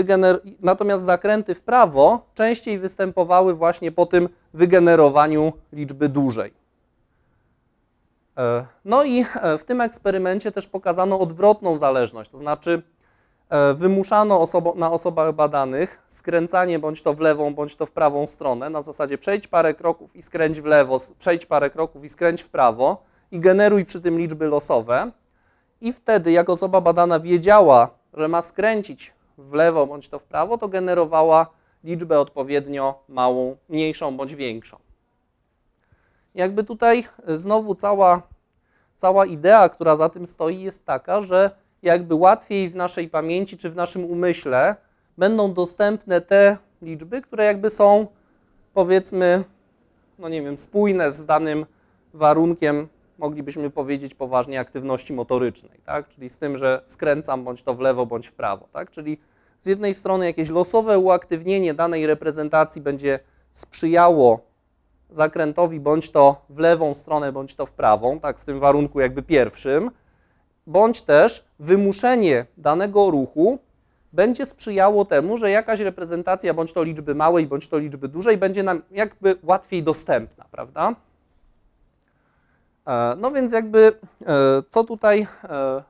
Natomiast zakręty w prawo częściej występowały właśnie po tym wygenerowaniu liczby dużej. E, no i e, w tym eksperymencie też pokazano odwrotną zależność, to znaczy e, wymuszano osobo na osobach badanych skręcanie bądź to w lewą, bądź to w prawą stronę, na zasadzie przejdź parę kroków i skręć w lewo, przejdź parę kroków i skręć w prawo i generuj przy tym liczby losowe. I wtedy, jak osoba badana wiedziała, że ma skręcić w lewo bądź to w prawo, to generowała liczbę odpowiednio małą, mniejszą bądź większą jakby tutaj znowu cała, cała idea, która za tym stoi, jest taka, że jakby łatwiej w naszej pamięci czy w naszym umyśle będą dostępne te liczby, które jakby są powiedzmy, no nie wiem, spójne z danym warunkiem, moglibyśmy powiedzieć poważnie, aktywności motorycznej, tak? Czyli z tym, że skręcam bądź to w lewo, bądź w prawo, tak? Czyli z jednej strony jakieś losowe uaktywnienie danej reprezentacji będzie sprzyjało zakrętowi bądź to w lewą stronę, bądź to w prawą, tak w tym warunku jakby pierwszym, bądź też wymuszenie danego ruchu będzie sprzyjało temu, że jakaś reprezentacja bądź to liczby małej, bądź to liczby dużej będzie nam jakby łatwiej dostępna, prawda? E, no więc jakby e, co tutaj e,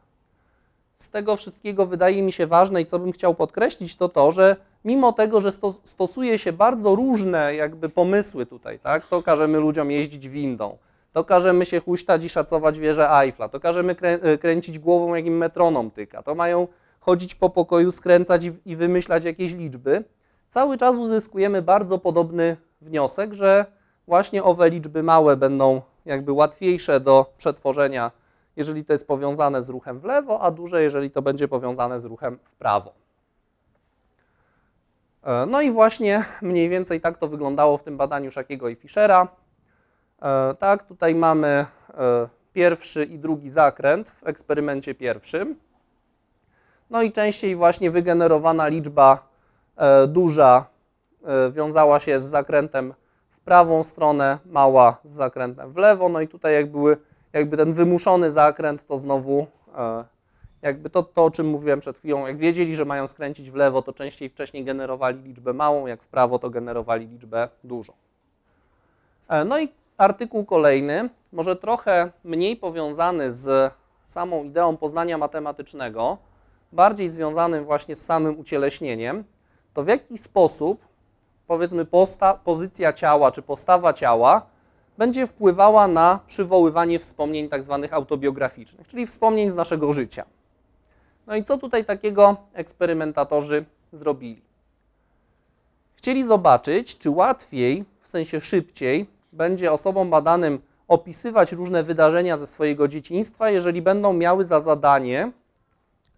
z tego wszystkiego wydaje mi się ważne i co bym chciał podkreślić, to to, że mimo tego, że stosuje się bardzo różne jakby pomysły tutaj, tak, to każemy ludziom jeździć windą, to każemy się huśtać i szacować wieżę Eiffla, to każemy krę kręcić głową, jak im metronom tyka, to mają chodzić po pokoju, skręcać i, i wymyślać jakieś liczby, cały czas uzyskujemy bardzo podobny wniosek, że właśnie owe liczby małe będą jakby łatwiejsze do przetworzenia, jeżeli to jest powiązane z ruchem w lewo, a duże, jeżeli to będzie powiązane z ruchem w prawo. E, no i właśnie mniej więcej tak to wyglądało w tym badaniu Szakiego i Fischera. E, tak, tutaj mamy e, pierwszy i drugi zakręt w eksperymencie pierwszym. No i częściej właśnie wygenerowana liczba duża wiązała się z zakrętem w prawą stronę, mała z zakrętem w lewo. No i tutaj jak były, jakby ten wymuszony zakręt to znowu jakby to, to, o czym mówiłem przed chwilą, jak wiedzieli, że mają skręcić w lewo, to częściej wcześniej generowali liczbę małą, jak w prawo, to generowali liczbę dużą. E, no i artykuł kolejny, może trochę mniej powiązany z samą ideą poznania matematycznego, bardziej związanym właśnie z samym ucieleśnieniem, to w jaki sposób, powiedzmy, pozycja ciała czy postawa ciała będzie wpływała na przywoływanie wspomnień tak zwanych autobiograficznych, czyli wspomnień z naszego życia. No i co tutaj takiego eksperymentatorzy zrobili? Chcieli zobaczyć, czy łatwiej, w sensie szybciej, będzie osobom badanym opisywać różne wydarzenia ze swojego dzieciństwa, jeżeli będą miały za zadanie,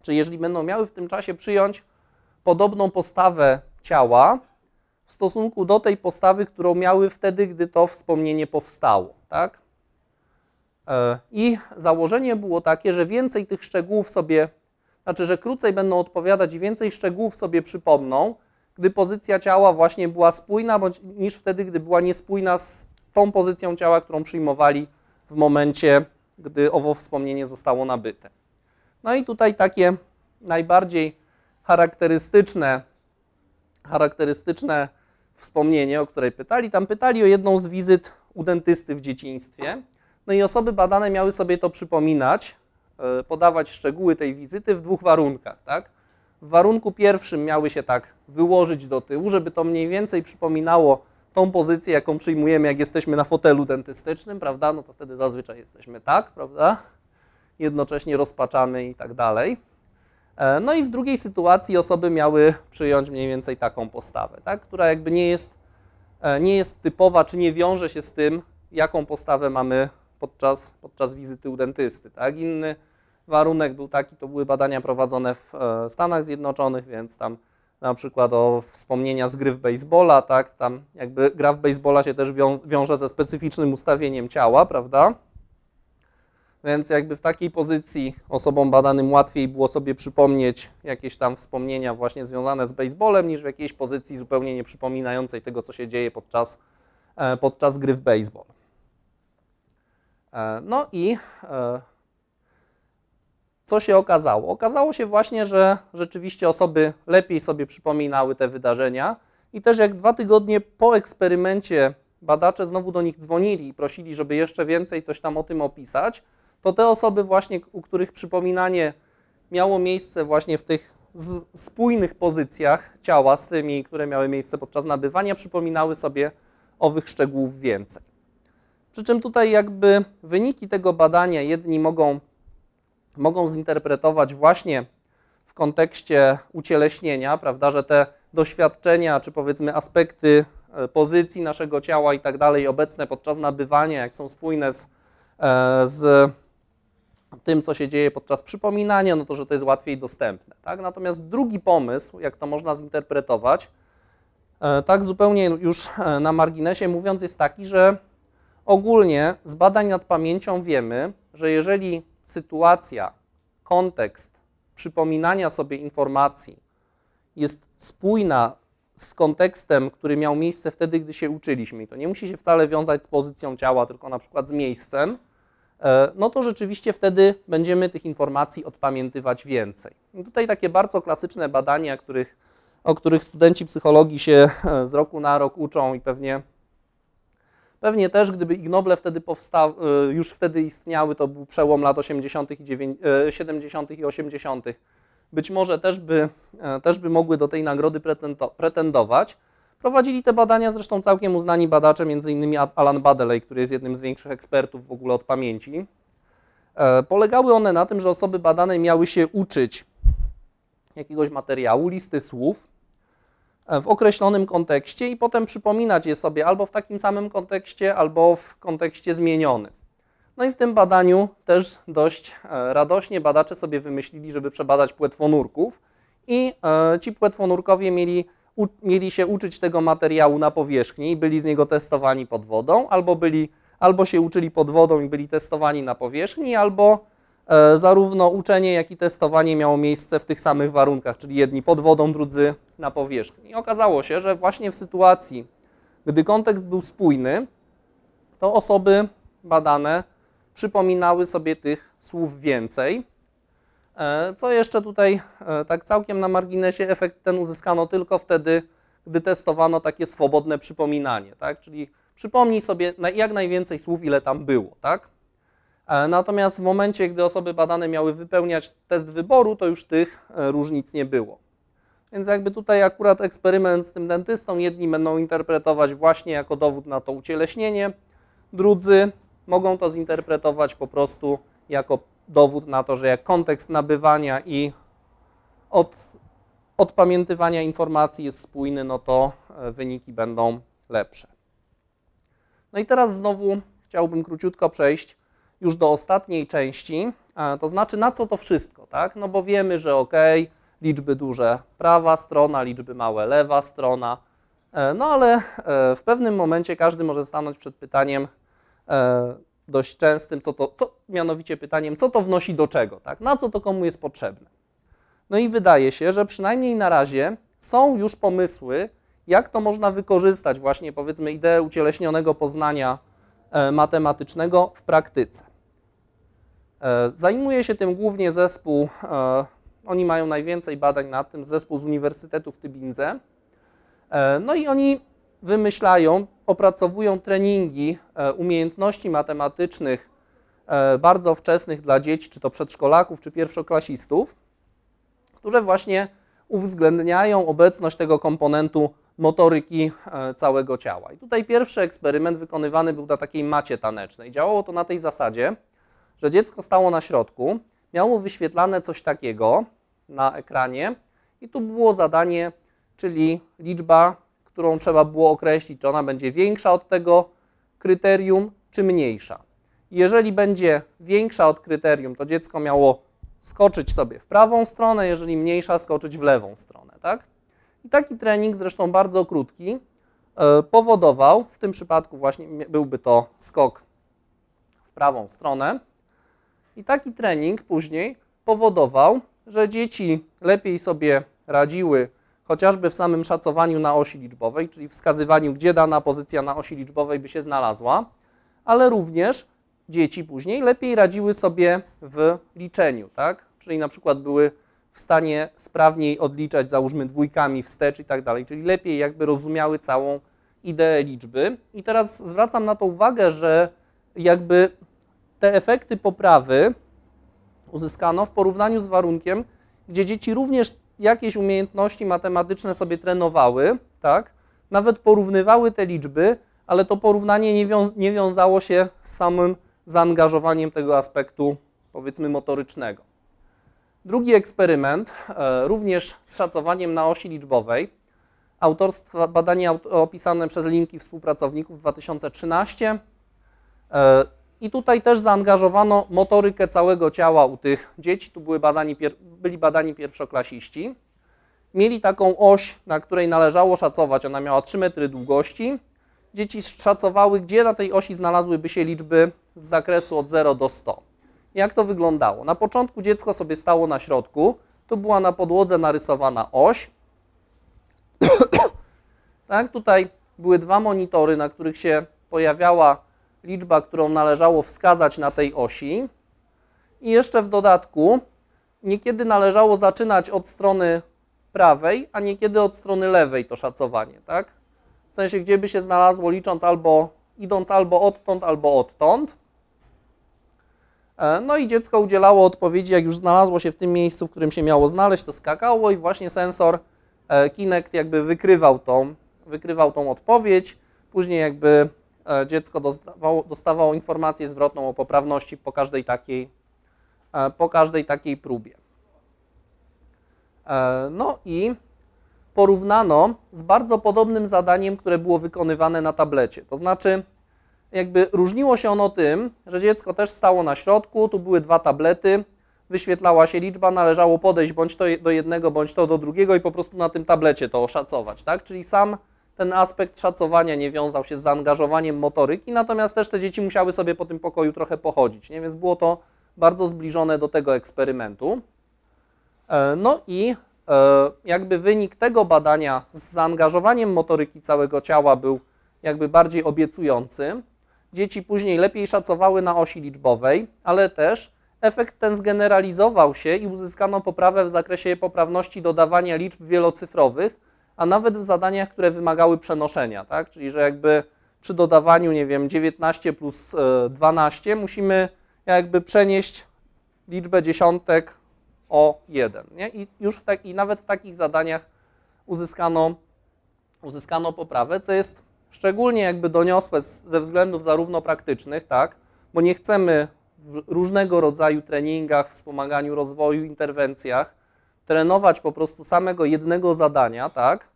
czy jeżeli będą miały w tym czasie przyjąć podobną postawę ciała w stosunku do tej postawy, którą miały wtedy, gdy to wspomnienie powstało. Tak? E, I założenie było takie, że więcej tych szczegółów sobie znaczy, że krócej będą odpowiadać i więcej szczegółów sobie przypomną, gdy pozycja ciała właśnie była spójna, bądź niż wtedy, gdy była niespójna z tą pozycją ciała, którą przyjmowali w momencie, gdy owo wspomnienie zostało nabyte. No i tutaj takie najbardziej charakterystyczne, charakterystyczne wspomnienie, o której pytali. Tam pytali o jedną z wizyt u dentysty w dzieciństwie. No i osoby badane miały sobie to przypominać, podawać szczegóły tej wizyty w dwóch warunkach. Tak? W warunku pierwszym miały się tak wyłożyć do tyłu, żeby to mniej więcej przypominało tą pozycję, jaką przyjmujemy, jak jesteśmy na fotelu dentystycznym, prawda? No to wtedy zazwyczaj jesteśmy tak, prawda? Jednocześnie rozpaczamy i tak dalej. E, no i w drugiej sytuacji osoby miały przyjąć mniej więcej taką postawę, tak? która jakby nie jest, e, nie jest typowa, czy nie wiąże się z tym, jaką postawę mamy podczas, podczas wizyty u dentysty. Tak? Inny warunek był taki, to były badania prowadzone w e, Stanach Zjednoczonych, więc tam na przykład o wspomnienia z gry w baseballa, tak, tam jakby gra w baseballa się też wią wiąże ze specyficznym ustawieniem ciała, prawda? Więc jakby w takiej pozycji osobom badanym łatwiej było sobie przypomnieć jakieś tam wspomnienia właśnie związane z baseballem, niż w jakiejś pozycji zupełnie nie przypominającej tego, co się dzieje podczas, e, podczas gry w baseball. E, no i co się okazało? Okazało się właśnie, że rzeczywiście osoby lepiej sobie przypominały te wydarzenia i też jak dwa tygodnie po eksperymencie badacze znowu do nich dzwonili i prosili, żeby jeszcze więcej coś tam o tym opisać, to te osoby właśnie, u których przypominanie miało miejsce właśnie w tych spójnych pozycjach ciała z tymi, które miały miejsce podczas nabywania, przypominały sobie owych szczegółów więcej. Przy czym tutaj jakby wyniki tego badania jedni mogą mogą zinterpretować właśnie w kontekście ucieleśnienia, prawda, że te doświadczenia, czy powiedzmy aspekty e, pozycji naszego ciała i tak dalej, obecne podczas nabywania, jak są spójne z, e, z tym, co się dzieje podczas przypominania, no to, że to jest łatwiej dostępne. Tak? Natomiast drugi pomysł, jak to można zinterpretować, e, tak zupełnie już na marginesie mówiąc, jest taki, że ogólnie z badań nad pamięcią wiemy, że jeżeli sytuacja, kontekst przypominania sobie informacji jest spójna z kontekstem, który miał miejsce wtedy, gdy się uczyliśmy, i to nie musi się wcale wiązać z pozycją ciała, tylko na przykład z miejscem, e, no to rzeczywiście wtedy będziemy tych informacji odpamiętywać więcej. I tutaj takie bardzo klasyczne badania, których, o których studenci psychologii się e, z roku na rok uczą i pewnie Pewnie też, gdyby Ig Nobel wtedy e, już wtedy istniały, to był przełom lat 80. i 70. i 80. Być może też by, też by mogły do tej nagrody pretendować. Prowadzili te badania zresztą całkiem uznani badacze, m.in. Alan Badeley, który jest jednym z większych ekspertów w ogóle od pamięci. E, polegały one na tym, że osoby badane miały się uczyć jakiegoś materiału, listy słów e, w określonym kontekście i potem przypominać je sobie albo w takim samym kontekście, albo w kontekście zmienionym. No i w tym badaniu też dość e, radośnie badacze sobie wymyślili, żeby przebadać płetwonurków i ci płetwonurkowie mieli mieli się uczyć tego materiału na powierzchni i byli z niego testowani pod wodą, albo, byli, albo się uczyli pod wodą i byli testowani na powierzchni, albo e, zarówno uczenie, jak i testowanie miało miejsce w tych samych warunkach, czyli jedni pod wodą, drudzy na powierzchni. I okazało się, że właśnie w sytuacji, gdy kontekst był spójny, to osoby badane przypominały sobie tych słów więcej, E, co jeszcze tutaj, e, tak całkiem na marginesie, efekt ten uzyskano tylko wtedy, gdy testowano takie swobodne przypominanie, tak? Czyli przypomnij sobie jak najwięcej słów, ile tam było, tak? E, natomiast w momencie, gdy osoby badane miały wypełniać test wyboru, to już tych różnic nie było. Więc jakby tutaj akurat eksperyment z tym dentystą, jedni będą interpretować właśnie jako dowód na to ucieleśnienie, drudzy mogą to zinterpretować po prostu jako dowód na to, że jak kontekst nabywania i od, odpamiętywania informacji jest spójny, no to e, wyniki będą lepsze. No i teraz znowu chciałbym króciutko przejść już do ostatniej części, to znaczy na co to wszystko, tak? No bo wiemy, że ok, liczby duże prawa strona, liczby małe lewa strona, e, no ale e, w pewnym momencie każdy może stanąć przed pytaniem, dość częstym, co to, co, mianowicie pytaniem, co to wnosi do czego, tak? na co to komu jest potrzebne. No i wydaje się, że przynajmniej na razie są już pomysły, jak to można wykorzystać, właśnie powiedzmy ideę ucieleśnionego poznania e, matematycznego w praktyce. E, zajmuje się tym głównie zespół, e, oni mają najwięcej badań nad tym, zespół z Uniwersytetu w Tybindze. No i oni wymyślają, opracowują treningi e, umiejętności matematycznych e, bardzo wczesnych dla dzieci, czy to przedszkolaków, czy pierwszoklasistów, które właśnie uwzględniają obecność tego komponentu motoryki e, całego ciała. I tutaj pierwszy eksperyment wykonywany był na takiej macie tanecznej. Działało to na tej zasadzie, że dziecko stało na środku, miało wyświetlane coś takiego na ekranie i tu było zadanie, czyli liczba którą trzeba było określić, czy ona będzie większa od tego kryterium, czy mniejsza. Jeżeli będzie większa od kryterium, to dziecko miało skoczyć sobie w prawą stronę, jeżeli mniejsza, skoczyć w lewą stronę. Tak? I taki trening, zresztą bardzo krótki, e, powodował, w tym przypadku właśnie byłby to skok w prawą stronę, i taki trening później powodował, że dzieci lepiej sobie radziły chociażby w samym szacowaniu na osi liczbowej, czyli wskazywaniu, gdzie dana pozycja na osi liczbowej by się znalazła, ale również dzieci później lepiej radziły sobie w liczeniu, tak? Czyli na przykład były w stanie sprawniej odliczać, załóżmy dwójkami wstecz i tak dalej, czyli lepiej jakby rozumiały całą ideę liczby. I teraz zwracam na to uwagę, że jakby te efekty poprawy uzyskano w porównaniu z warunkiem, gdzie dzieci również jakieś umiejętności matematyczne sobie trenowały, tak? Nawet porównywały te liczby, ale to porównanie nie, wią nie wiązało się z samym zaangażowaniem tego aspektu, powiedzmy, motorycznego. Drugi eksperyment, e, również z szacowaniem na osi liczbowej, autorstwa, badanie opisane przez linki współpracowników 2013. E, I tutaj też zaangażowano motorykę całego ciała u tych dzieci. Tu były badani, byli badani pierwszoklasiści. Mieli taką oś, na której należało szacować. Ona miała 3 metry długości. Dzieci szacowały, gdzie na tej osi znalazłyby się liczby z zakresu od 0 do 100. Jak to wyglądało? Na początku dziecko sobie stało na środku. Tu była na podłodze narysowana oś. Tak, tutaj były dwa monitory, na których się pojawiała liczba, którą należało wskazać na tej osi. I jeszcze w dodatku niekiedy należało zaczynać od strony prawej, a niekiedy od strony lewej to szacowanie, tak? W sensie, gdzie by się znalazło licząc albo, idąc albo odtąd, albo odtąd. E, No i dziecko udzielało odpowiedzi, jak już znalazło się w tym miejscu, w którym się miało znaleźć, to skakało i właśnie sensor e, Kinect jakby wykrywał tą, wykrywał tą odpowiedź. Później jakby e, dziecko dostawało, dostawało informację zwrotną o poprawności po każdej takiej, po każdej takiej próbie. No i porównano z bardzo podobnym zadaniem, które było wykonywane na tablecie. To znaczy, jakby różniło się ono tym, że dziecko też stało na środku, tu były dwa tablety, wyświetlała się liczba, należało podejść bądź to do jednego, bądź to do drugiego i po prostu na tym tablecie to oszacować, tak? Czyli sam ten aspekt szacowania nie wiązał się z zaangażowaniem motoryki, natomiast też te dzieci musiały sobie po tym pokoju trochę pochodzić, nie? Więc było to bardzo zbliżone do tego eksperymentu. E, No i e, jakby wynik tego badania z zaangażowaniem motoryki całego ciała był jakby bardziej obiecujący. Dzieci później lepiej szacowały na osi liczbowej, ale też efekt ten zgeneralizował się i uzyskano poprawę w zakresie poprawności dodawania liczb wielocyfrowych, a nawet w zadaniach, które wymagały przenoszenia, tak? Czyli że jakby przy dodawaniu, nie wiem, 19 plus e, 12 musimy jakby przenieść liczbę dziesiątek o 1. Nie? I już w tak, i nawet w takich zadaniach uzyskano, uzyskano poprawę, co jest szczególnie jakby doniosłe ze względów zarówno praktycznych, tak, bo nie chcemy w różnego rodzaju treningach, wspomaganiu rozwoju, interwencjach trenować po prostu samego jednego zadania, tak,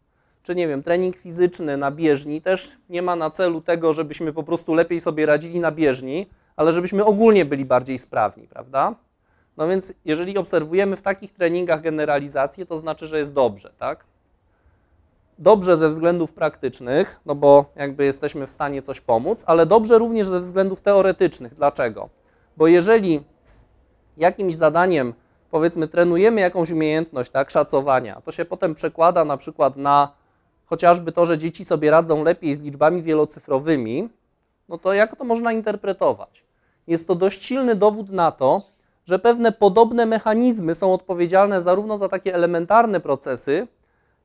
czy nie wiem, trening fizyczny na bieżni też nie ma na celu tego, żebyśmy po prostu lepiej sobie radzili na bieżni, ale żebyśmy ogólnie byli bardziej sprawni, prawda? No więc jeżeli obserwujemy w takich treningach generalizację, to znaczy, że jest dobrze, tak? Dobrze ze względów praktycznych, no bo jakby jesteśmy w stanie coś pomóc, ale dobrze również ze względów teoretycznych. Dlaczego? Bo jeżeli jakimś zadaniem, powiedzmy, trenujemy jakąś umiejętność, tak, szacowania, to się potem przekłada na przykład na chociażby to, że dzieci sobie radzą lepiej z liczbami wielocyfrowymi, no to jak to można interpretować? Jest to dość silny dowód na to, że pewne podobne mechanizmy są odpowiedzialne zarówno za takie elementarne procesy,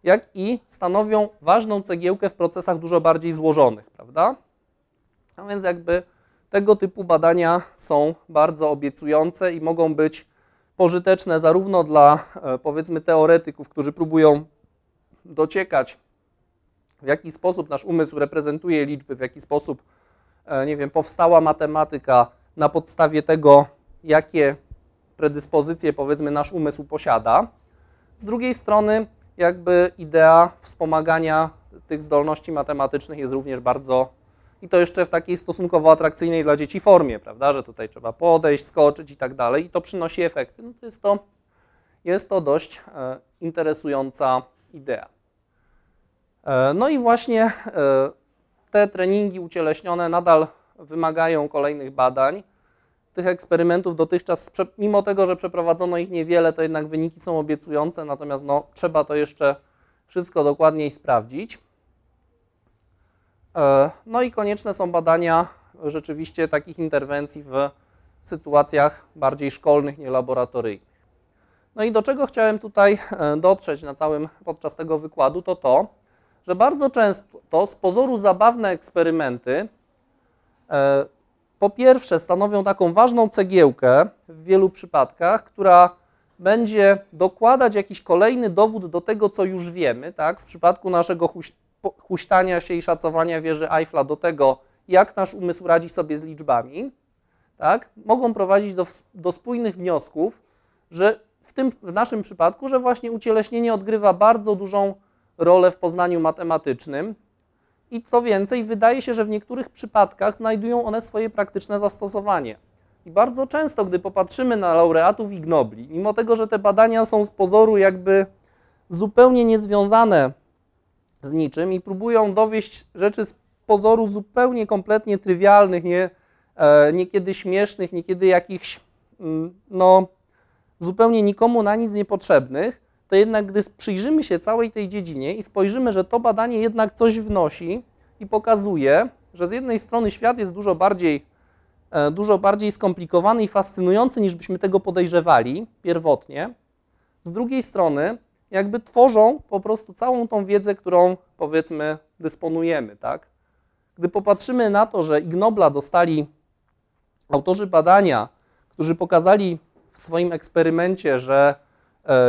jak i stanowią ważną cegiełkę w procesach dużo bardziej złożonych, prawda? A więc jakby tego typu badania są bardzo obiecujące i mogą być pożyteczne zarówno dla e, powiedzmy teoretyków, którzy próbują dociekać w jaki sposób nasz umysł reprezentuje liczby, w jaki sposób e, nie wiem, powstała matematyka na podstawie tego, jakie predyspozycje powiedzmy nasz umysł posiada. Z drugiej strony jakby idea wspomagania tych zdolności matematycznych jest również bardzo i to jeszcze w takiej stosunkowo atrakcyjnej dla dzieci formie, prawda, że tutaj trzeba podejść, skoczyć i tak dalej i to przynosi efekty. No to jest to, jest to dość e, interesująca idea. E, no i właśnie e, te treningi ucieleśnione nadal wymagają kolejnych badań. Tych eksperymentów dotychczas, mimo tego, że przeprowadzono ich niewiele, to jednak wyniki są obiecujące, natomiast no, trzeba to jeszcze wszystko dokładniej sprawdzić. E, No i konieczne są badania rzeczywiście takich interwencji w sytuacjach bardziej szkolnych, nie laboratoryjnych. No i do czego chciałem tutaj e, dotrzeć na całym, podczas tego wykładu, to to, że bardzo często z pozoru zabawne eksperymenty e, po pierwsze stanowią taką ważną cegiełkę w wielu przypadkach, która będzie dokładać jakiś kolejny dowód do tego, co już wiemy, tak? W przypadku naszego huśtania się i szacowania wieży Eiffla do tego, jak nasz umysł radzi sobie z liczbami, tak? Mogą prowadzić do, do spójnych wniosków, że w tym w naszym przypadku, że właśnie ucieleśnienie odgrywa bardzo dużą rolę w poznaniu matematycznym, i co więcej, wydaje się, że w niektórych przypadkach znajdują one swoje praktyczne zastosowanie. I bardzo często, gdy popatrzymy na laureatów Ig Nobli, mimo tego, że te badania są z pozoru jakby zupełnie niezwiązane z niczym i próbują dowieść rzeczy z pozoru zupełnie kompletnie trywialnych, nie, e, niekiedy śmiesznych, niekiedy jakichś, mm, no, zupełnie nikomu na nic niepotrzebnych, to jednak gdy przyjrzymy się całej tej dziedzinie i spojrzymy, że to badanie jednak coś wnosi i pokazuje, że z jednej strony świat jest dużo bardziej, e, dużo bardziej skomplikowany i fascynujący, niż byśmy tego podejrzewali pierwotnie, z drugiej strony jakby tworzą po prostu całą tą wiedzę, którą powiedzmy dysponujemy, tak? Gdy popatrzymy na to, że Ig Nobla dostali autorzy badania, którzy pokazali w swoim eksperymencie, że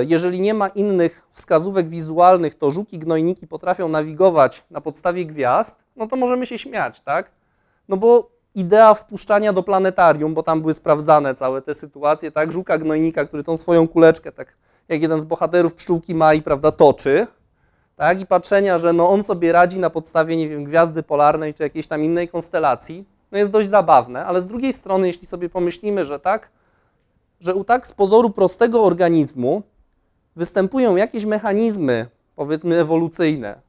jeżeli nie ma innych wskazówek wizualnych, to żuki gnojniki potrafią nawigować na podstawie gwiazd, no to możemy się śmiać, tak? No bo idea wpuszczania do planetarium, bo tam były sprawdzane całe te sytuacje, tak? Żuka gnojnika, który tą swoją kuleczkę, tak jak jeden z bohaterów pszczółki Mai, prawda, toczy, tak? I patrzenia, że no on sobie radzi na podstawie, nie wiem, gwiazdy polarnej czy jakiejś tam innej konstelacji, no jest dość zabawne, ale z drugiej strony, jeśli sobie pomyślimy, że tak, że u tak z pozoru prostego organizmu występują jakieś mechanizmy, powiedzmy ewolucyjne,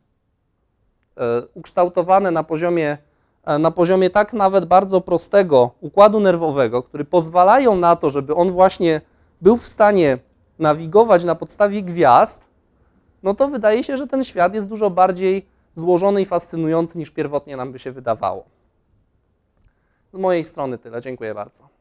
e, ukształtowane na poziomie, e, na poziomie tak nawet bardzo prostego układu nerwowego, który pozwalają na to, żeby on właśnie był w stanie nawigować na podstawie gwiazd, no to wydaje się, że ten świat jest dużo bardziej złożony i fascynujący niż pierwotnie nam by się wydawało. Z mojej strony tyle. Dziękuję bardzo.